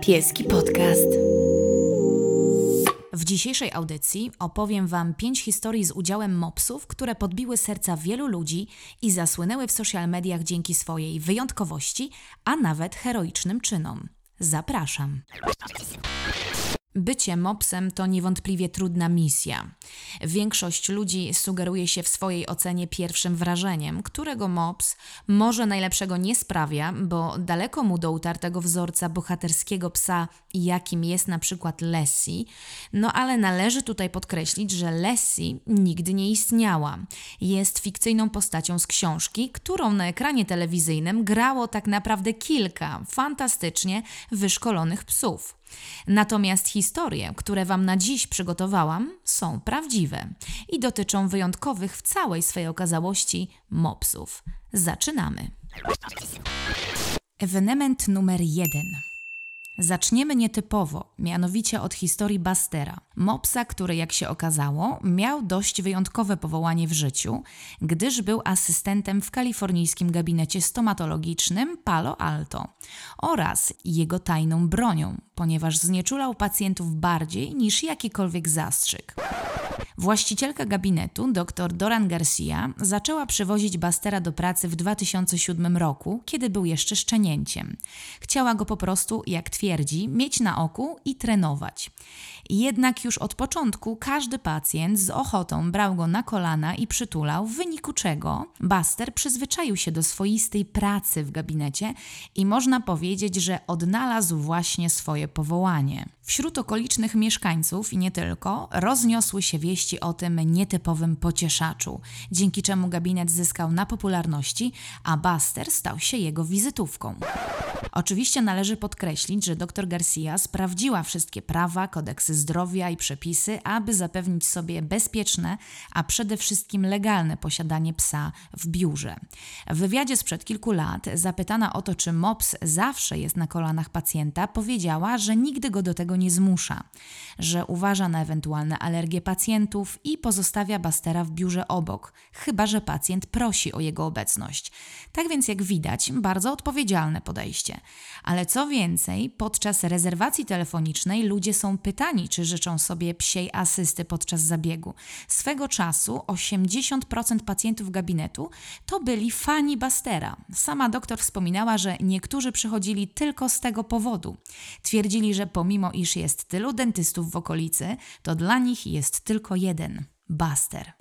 Pieski Podcast. W dzisiejszej audycji opowiem Wam pięć historii z udziałem mopsów, które podbiły serca wielu ludzi i zasłynęły w social mediach dzięki swojej wyjątkowości, a nawet heroicznym czynom. Zapraszam. Bycie mopsem to niewątpliwie trudna misja. Większość ludzi sugeruje się w swojej ocenie pierwszym wrażeniem, którego mops może najlepszego nie sprawia, bo daleko mu do utartego wzorca bohaterskiego psa, jakim jest na przykład Lessie. No ale należy tutaj podkreślić, że Lessie nigdy nie istniała. Jest fikcyjną postacią z książki, którą na ekranie telewizyjnym grało tak naprawdę kilka fantastycznie wyszkolonych psów. Natomiast historie, które Wam na dziś przygotowałam, są prawdziwe i dotyczą wyjątkowych w całej swej okazałości mopsów. Zaczynamy. Ewenement numer jeden. Zaczniemy nietypowo, mianowicie od historii Bastera, mopsa, który jak się okazało miał dość wyjątkowe powołanie w życiu, gdyż był asystentem w kalifornijskim gabinecie stomatologicznym Palo Alto oraz jego tajną bronią, ponieważ znieczulał pacjentów bardziej niż jakikolwiek zastrzyk. Właścicielka gabinetu, dr Doran Garcia, zaczęła przywozić Bastera do pracy w 2007 roku, kiedy był jeszcze szczenięciem. Chciała go po prostu, jak twierdzi, mieć na oku i trenować. Jednak już od początku każdy pacjent z ochotą brał go na kolana i przytulał, w wyniku czego Buster przyzwyczaił się do swoistej pracy w gabinecie i można powiedzieć, że odnalazł właśnie swoje powołanie. Wśród okolicznych mieszkańców i nie tylko rozniosły się wieści o tym nietypowym pocieszaczu, dzięki czemu gabinet zyskał na popularności, a Buster stał się jego wizytówką. Oczywiście należy podkreślić, że dr Garcia sprawdziła wszystkie prawa, kodeksy zdrowia i przepisy, aby zapewnić sobie bezpieczne, a przede wszystkim legalne posiadanie psa w biurze. W wywiadzie sprzed kilku lat, zapytana o to, czy MOPS zawsze jest na kolanach pacjenta, powiedziała, że nigdy go do tego nie zmusza, że uważa na ewentualne alergie pacjentów i pozostawia Bastera w biurze obok, chyba że pacjent prosi o jego obecność. Tak więc, jak widać, bardzo odpowiedzialne podejście. Ale co więcej, podczas rezerwacji telefonicznej ludzie są pytani, czy życzą sobie psiej asysty podczas zabiegu. Swego czasu 80% pacjentów gabinetu to byli fani Bastera. Sama doktor wspominała, że niektórzy przychodzili tylko z tego powodu. Twierdzili, że pomimo iż jest tylu dentystów w okolicy, to dla nich jest tylko jeden Buster.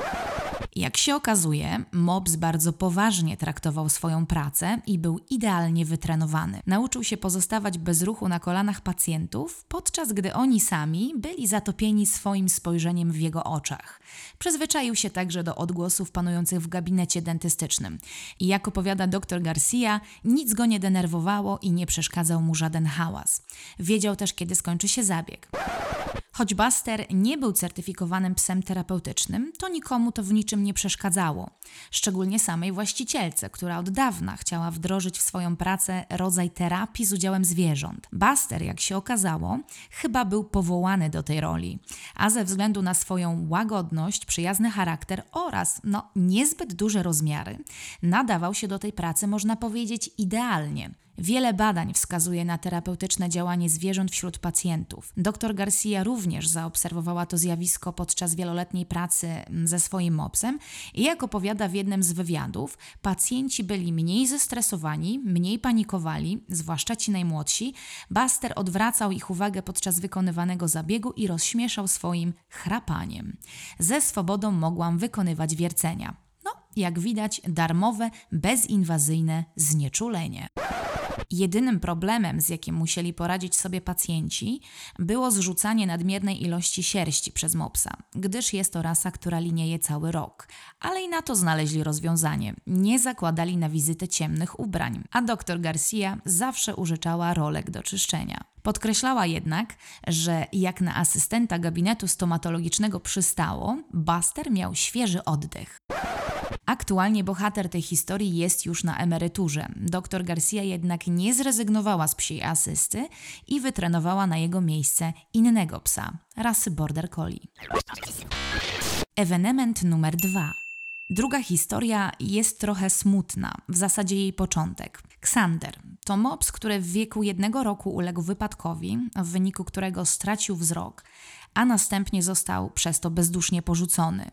Jak się okazuje, Mobs bardzo poważnie traktował swoją pracę i był idealnie wytrenowany. Nauczył się pozostawać bez ruchu na kolanach pacjentów, podczas gdy oni sami byli zatopieni swoim spojrzeniem w jego oczach. Przyzwyczaił się także do odgłosów panujących w gabinecie dentystycznym. I jak opowiada dr Garcia, nic go nie denerwowało i nie przeszkadzał mu żaden hałas. Wiedział też, kiedy skończy się zabieg. Choć Buster nie był certyfikowanym psem terapeutycznym, to nikomu to w niczym nie przeszkadzało. Szczególnie samej właścicielce, która od dawna chciała wdrożyć w swoją pracę rodzaj terapii z udziałem zwierząt. Buster, jak się okazało, chyba był powołany do tej roli, a ze względu na swoją łagodność, przyjazny charakter oraz no, niezbyt duże rozmiary, nadawał się do tej pracy, można powiedzieć, idealnie. Wiele badań wskazuje na terapeutyczne działanie zwierząt wśród pacjentów. Dr Garcia również zaobserwowała to zjawisko podczas wieloletniej pracy mm, ze swoim mopsem i jak opowiada w jednym z wywiadów, pacjenci byli mniej zestresowani, mniej panikowali, zwłaszcza ci najmłodsi. Buster odwracał ich uwagę podczas wykonywanego zabiegu i rozśmieszał swoim chrapaniem. Ze swobodą mogłam wykonywać wiercenia. No, jak widać, darmowe, bezinwazyjne znieczulenie. Jedynym problemem, z jakim musieli poradzić sobie pacjenci, było zrzucanie nadmiernej ilości sierści przez mopsa, gdyż jest to rasa, która linieje cały rok. Ale i na to znaleźli rozwiązanie. Nie zakładali na wizytę ciemnych ubrań, a dr Garcia zawsze użyczała rolek do czyszczenia. Podkreślała jednak, że jak na asystenta gabinetu stomatologicznego przystało, Buster miał świeży oddech. Aktualnie bohater tej historii jest już na emeryturze. Dr Garcia jednak nie zrezygnowała z psiej asysty i wytrenowała na jego miejsce innego psa, rasy Border Collie. Ewenement numer dwa. Druga historia jest trochę smutna, w zasadzie jej początek. Ksander To mops, który w wieku jednego roku uległ wypadkowi, w wyniku którego stracił wzrok, a następnie został przez to bezdusznie porzucony.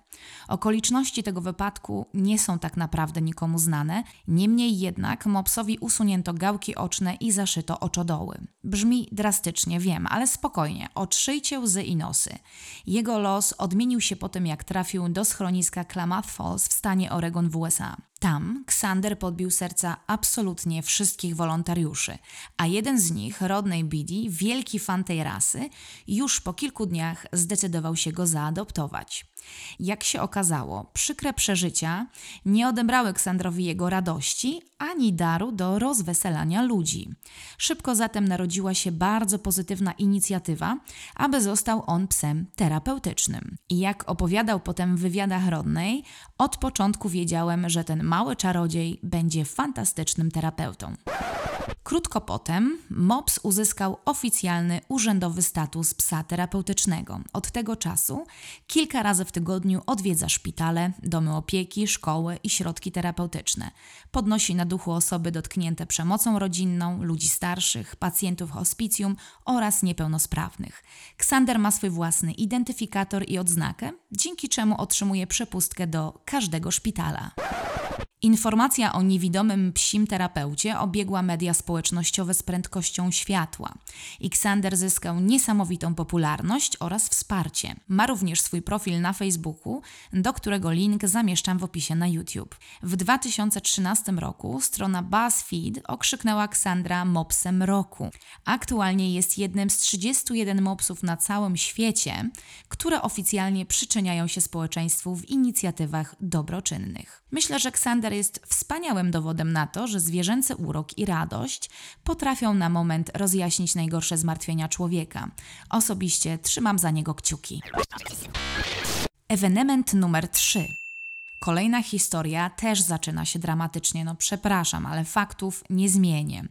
Okoliczności tego wypadku nie są tak naprawdę nikomu znane, niemniej jednak mopsowi usunięto gałki oczne i zaszyto oczodoły. Brzmi drastycznie, wiem, ale spokojnie, otrzyjcie łzy i nosy. Jego los odmienił się po tym, jak trafił do schroniska Klamath Falls w stanie Oregon w USA. Tam Xander podbił serca absolutnie wszystkich wolontariuszy, a jeden z nich, Rodney Beatty, wielki fan tej rasy, już po kilku dniach zdecydował się go zaadoptować. Jak się okazało, przykre przeżycia nie odebrały Ksandrowi jego radości ani daru do rozweselania ludzi. Szybko zatem narodziła się bardzo pozytywna inicjatywa, aby został on psem terapeutycznym. I jak opowiadał potem w wywiadach Rodney, od początku wiedziałem, że ten mały czarodziej będzie fantastycznym terapeutą. Krótko potem MOPS uzyskał oficjalny urzędowy status psa terapeutycznego. Od tego czasu kilka razy w tygodniu odwiedza szpitale, domy opieki, szkoły i środki terapeutyczne. Podnosi na duchu osoby dotknięte przemocą rodzinną, ludzi starszych, pacjentów hospicjum oraz niepełnosprawnych. Ksander ma swój własny identyfikator i odznakę, dzięki czemu otrzymuje przepustkę do każdego szpitala. Informacja o niewidomym psim terapeucie obiegła media społecznościowe z prędkością światła. Xander zyskał niesamowitą popularność oraz wsparcie. Ma również swój profil na Facebooku, do którego link zamieszczam w opisie na YouTube. W 2013 roku strona BuzzFeed okrzyknęła Ksandra mopsem roku. Aktualnie jest jednym z 31 mopsów na całym świecie, które oficjalnie przyczyniają się społeczeństwu w inicjatywach dobroczynnych. Myślę, że Ksander jest wspaniałym dowodem na to, że zwierzęcy urok i radość potrafią na moment rozjaśnić najgorsze zmartwienia człowieka. Osobiście trzymam za niego kciuki. Ewenement numer 3. Kolejna historia też zaczyna się dramatycznie, no przepraszam, ale faktów nie zmienię.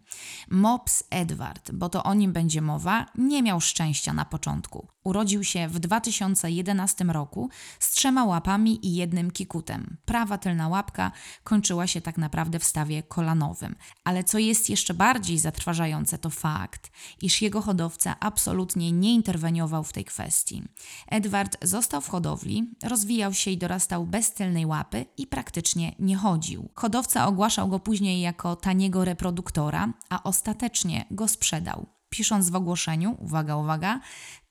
Mops Edward, bo to o nim będzie mowa, nie miał szczęścia na początku. Urodził się w 2011 roku z trzema łapami i jednym kikutem. Prawa tylna łapka kończyła się tak naprawdę w stawie kolanowym. Ale co jest jeszcze bardziej zatrważające, to fakt, iż jego hodowca absolutnie nie interweniował w tej kwestii. Edward został w hodowli, rozwijał się i dorastał bez tylnej łapy i praktycznie nie chodził. Hodowca ogłaszał go później jako taniego reproduktora, a ostatecznie go sprzedał pisząc w ogłoszeniu, uwaga, uwaga,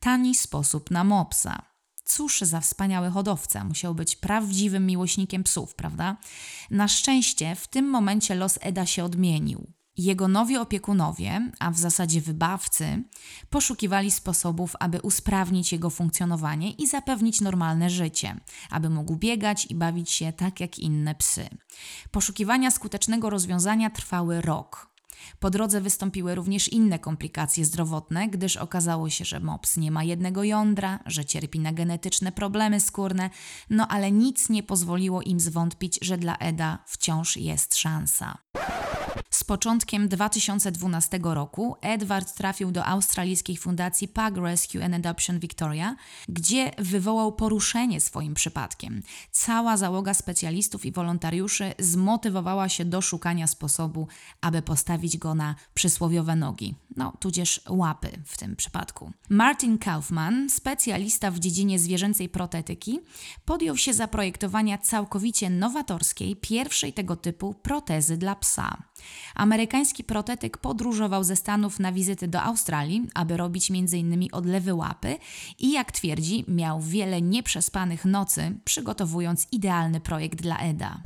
tani sposób na mopsa. Cóż za wspaniały hodowca, musiał być prawdziwym miłośnikiem psów, prawda? Na szczęście w tym momencie los Eda się odmienił. Jego nowi opiekunowie, a w zasadzie wybawcy, poszukiwali sposobów, aby usprawnić jego funkcjonowanie i zapewnić normalne życie, aby mógł biegać i bawić się tak jak inne psy. Poszukiwania skutecznego rozwiązania trwały rok. Po drodze wystąpiły również inne komplikacje zdrowotne, gdyż okazało się, że mops nie ma jednego jądra, że cierpi na genetyczne problemy skórne, no ale nic nie pozwoliło im zwątpić, że dla Eda wciąż jest szansa. Z początkiem 2012 roku Edward trafił do australijskiej fundacji Pug Rescue and Adoption Victoria, gdzie wywołał poruszenie swoim przypadkiem. Cała załoga specjalistów i wolontariuszy zmotywowała się do szukania sposobu, aby postawić go na przysłowiowe nogi, no tudzież łapy w tym przypadku. Martin Kaufman, specjalista w dziedzinie zwierzęcej protetyki, podjął się zaprojektowania całkowicie nowatorskiej, pierwszej tego typu protezy dla psa. Amerykański protetyk podróżował ze Stanów na wizyty do Australii, aby robić m.in. odlewy łapy i jak twierdzi, miał wiele nieprzespanych nocy, przygotowując idealny projekt dla Eda.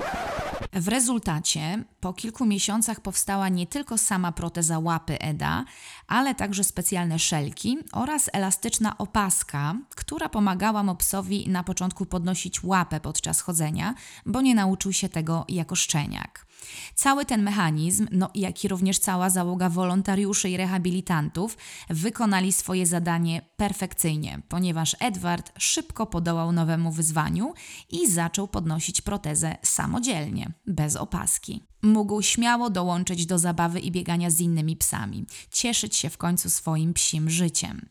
W rezultacie po kilku miesiącach powstała nie tylko sama proteza łapy Eda, ale także specjalne szelki oraz elastyczna opaska, która pomagała mopsowi na początku podnosić łapę podczas chodzenia, bo nie nauczył się tego jako szczeniak. Cały ten mechanizm, no jak i również cała załoga wolontariuszy i rehabilitantów wykonali swoje zadanie perfekcyjnie, ponieważ Edward szybko podołał nowemu wyzwaniu i zaczął podnosić protezę samodzielnie, bez opaski. Mógł śmiało dołączyć do zabawy i biegania z innymi psami, cieszyć się w końcu swoim psim życiem.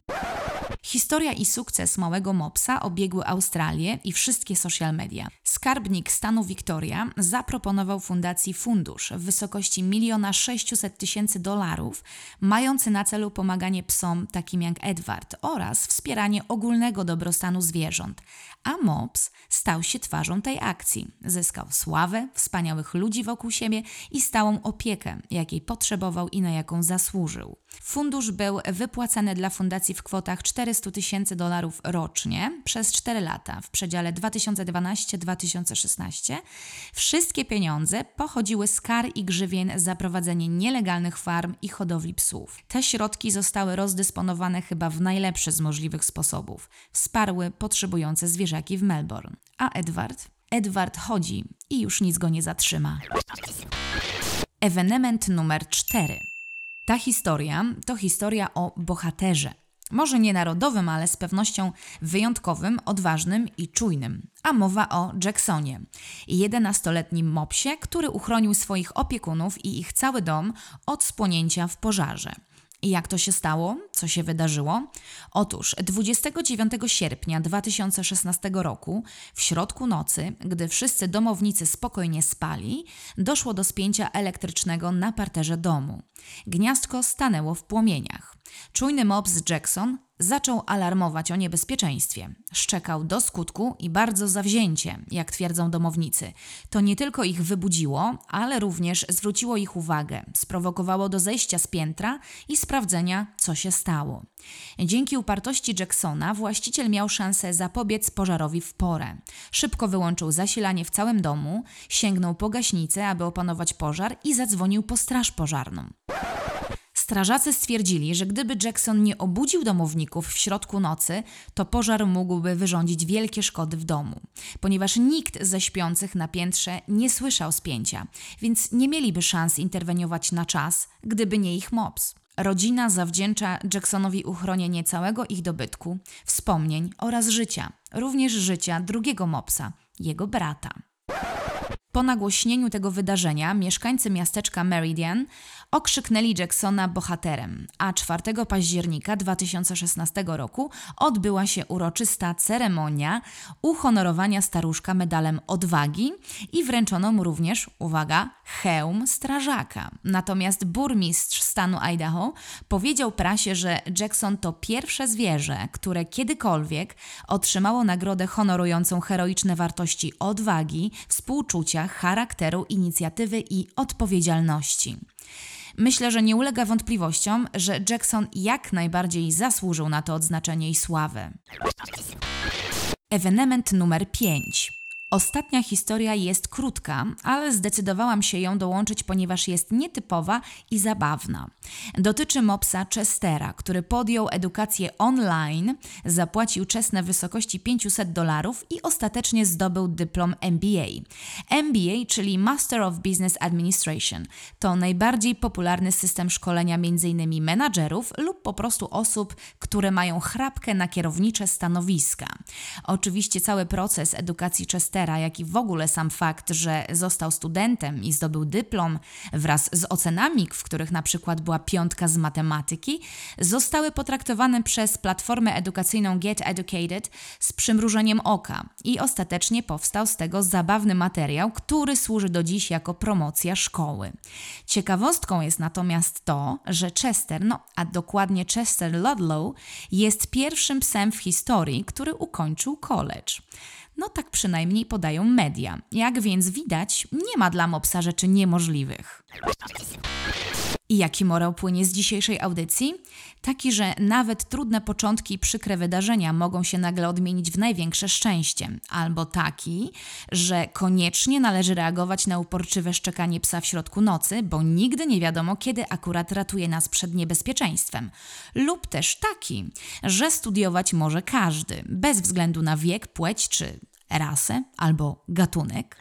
Historia i sukces małego mopsa obiegły Australię i wszystkie social media. Skarbnik stanu Victoria zaproponował fundacji fundusz w wysokości 1 600 tysięcy dolarów, mający na celu pomaganie psom takim jak Edward oraz wspieranie ogólnego dobrostanu zwierząt. A mops stał się twarzą tej akcji. Zyskał sławę, wspaniałych ludzi wokół siebie i stałą opiekę, jakiej potrzebował i na jaką zasłużył. Fundusz był wypłacany dla fundacji w kwotach 400 tysięcy dolarów rocznie przez 4 lata w przedziale 2012-2016. Wszystkie pieniądze pochodziły z kar i grzywien za prowadzenie nielegalnych farm i hodowli psów. Te środki zostały rozdysponowane chyba w najlepszy z możliwych sposobów. Wsparły potrzebujące zwierzaki w Melbourne. A Edward? Edward chodzi i już nic go nie zatrzyma. Ewenement numer 4. Ta historia to historia o bohaterze. Może nie narodowym, ale z pewnością wyjątkowym, odważnym i czujnym. A mowa o Jacksonie, 11-letnim mopsie, który uchronił swoich opiekunów i ich cały dom od spłonięcia w pożarze. I jak to się stało? Co się wydarzyło? Otóż 29 sierpnia 2016 roku, w środku nocy, gdy wszyscy domownicy spokojnie spali, doszło do spięcia elektrycznego na parterze domu. Gniazdko stanęło w płomieniach. Czujny mops Jackson zaczął alarmować o niebezpieczeństwie. Szczekał do skutku i bardzo zawzięcie, jak twierdzą domownicy. To nie tylko ich wybudziło, ale również zwróciło ich uwagę, sprowokowało do zejścia z piętra i sprawdzenia, co się stało. Dzięki upartości Jacksona właściciel miał szansę zapobiec pożarowi w porę. Szybko wyłączył zasilanie w całym domu, sięgnął po gaśnicę, aby opanować pożar i zadzwonił po straż pożarną. Strażacy stwierdzili, że gdyby Jackson nie obudził domowników w środku nocy, to pożar mógłby wyrządzić wielkie szkody w domu, ponieważ nikt ze śpiących na piętrze nie słyszał spięcia, więc nie mieliby szans interweniować na czas, gdyby nie ich mops. Rodzina zawdzięcza Jacksonowi uchronienie całego ich dobytku, wspomnień oraz życia, również życia drugiego mopsa, jego brata. Po nagłośnieniu tego wydarzenia mieszkańcy miasteczka Meridian okrzyknęli Jacksona bohaterem, a 4 października 2016 roku odbyła się uroczysta ceremonia uhonorowania staruszka medalem odwagi i wręczono mu również, uwaga, hełm strażaka. Natomiast burmistrz stanu Idaho powiedział prasie, że Jackson to pierwsze zwierzę, które kiedykolwiek otrzymało nagrodę honorującą heroiczne wartości odwagi, współczucia, charakteru, inicjatywy i odpowiedzialności. Myślę, że nie ulega wątpliwościom, że Jackson jak najbardziej zasłużył na to odznaczenie i sławę. Ewenement numer 5. Ostatnia historia jest krótka, ale zdecydowałam się ją dołączyć, ponieważ jest nietypowa i zabawna. Dotyczy mopsa Chestera, który podjął edukację online, zapłacił czesne wysokości 500 dolarów i ostatecznie zdobył dyplom MBA. MBA, czyli Master of Business Administration, to najbardziej popularny system szkolenia m.in. menadżerów lub po prostu osób, które mają chrapkę na kierownicze stanowiska. Oczywiście cały proces edukacji Chestera jak i w ogóle sam fakt, że został studentem i zdobył dyplom wraz z ocenami, w których na przykład była piątka z matematyki, zostały potraktowane przez platformę edukacyjną Get Educated z przymrużeniem oka i ostatecznie powstał z tego zabawny materiał, który służy do dziś jako promocja szkoły. Ciekawostką jest natomiast to, że Chester, no a dokładnie Chester Ludlow, jest pierwszym psem w historii, który ukończył college. No tak przynajmniej podają media. Jak więc widać, nie ma dla mopsa rzeczy niemożliwych. I jaki morał płynie z dzisiejszej audycji? Taki, że nawet trudne początki i przykre wydarzenia mogą się nagle odmienić w największe szczęście. Albo taki, że koniecznie należy reagować na uporczywe szczekanie psa w środku nocy, bo nigdy nie wiadomo, kiedy akurat ratuje nas przed niebezpieczeństwem. Lub też taki, że studiować może każdy, bez względu na wiek, płeć czy rasę albo gatunek.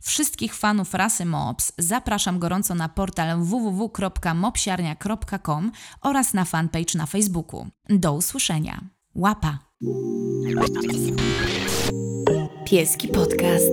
Wszystkich fanów rasy MOPS zapraszam gorąco na portal www.mopsiarnia.com oraz na fanpage na Facebooku. Do usłyszenia. Łapa! Pieski Podcast.